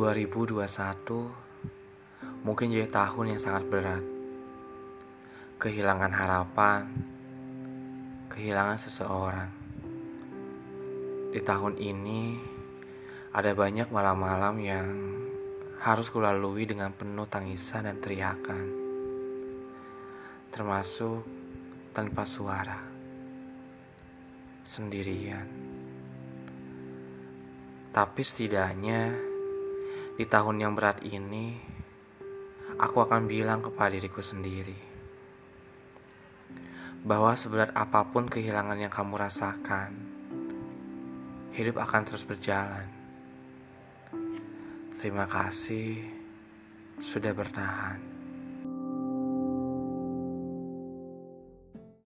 2021 mungkin jadi tahun yang sangat berat. Kehilangan harapan, kehilangan seseorang. Di tahun ini ada banyak malam-malam yang harus kulalui dengan penuh tangisan dan teriakan. Termasuk tanpa suara. Sendirian. Tapi setidaknya di tahun yang berat ini, aku akan bilang kepada diriku sendiri bahwa seberat apa pun kehilangan yang kamu rasakan, hidup akan terus berjalan. Terima kasih sudah bertahan.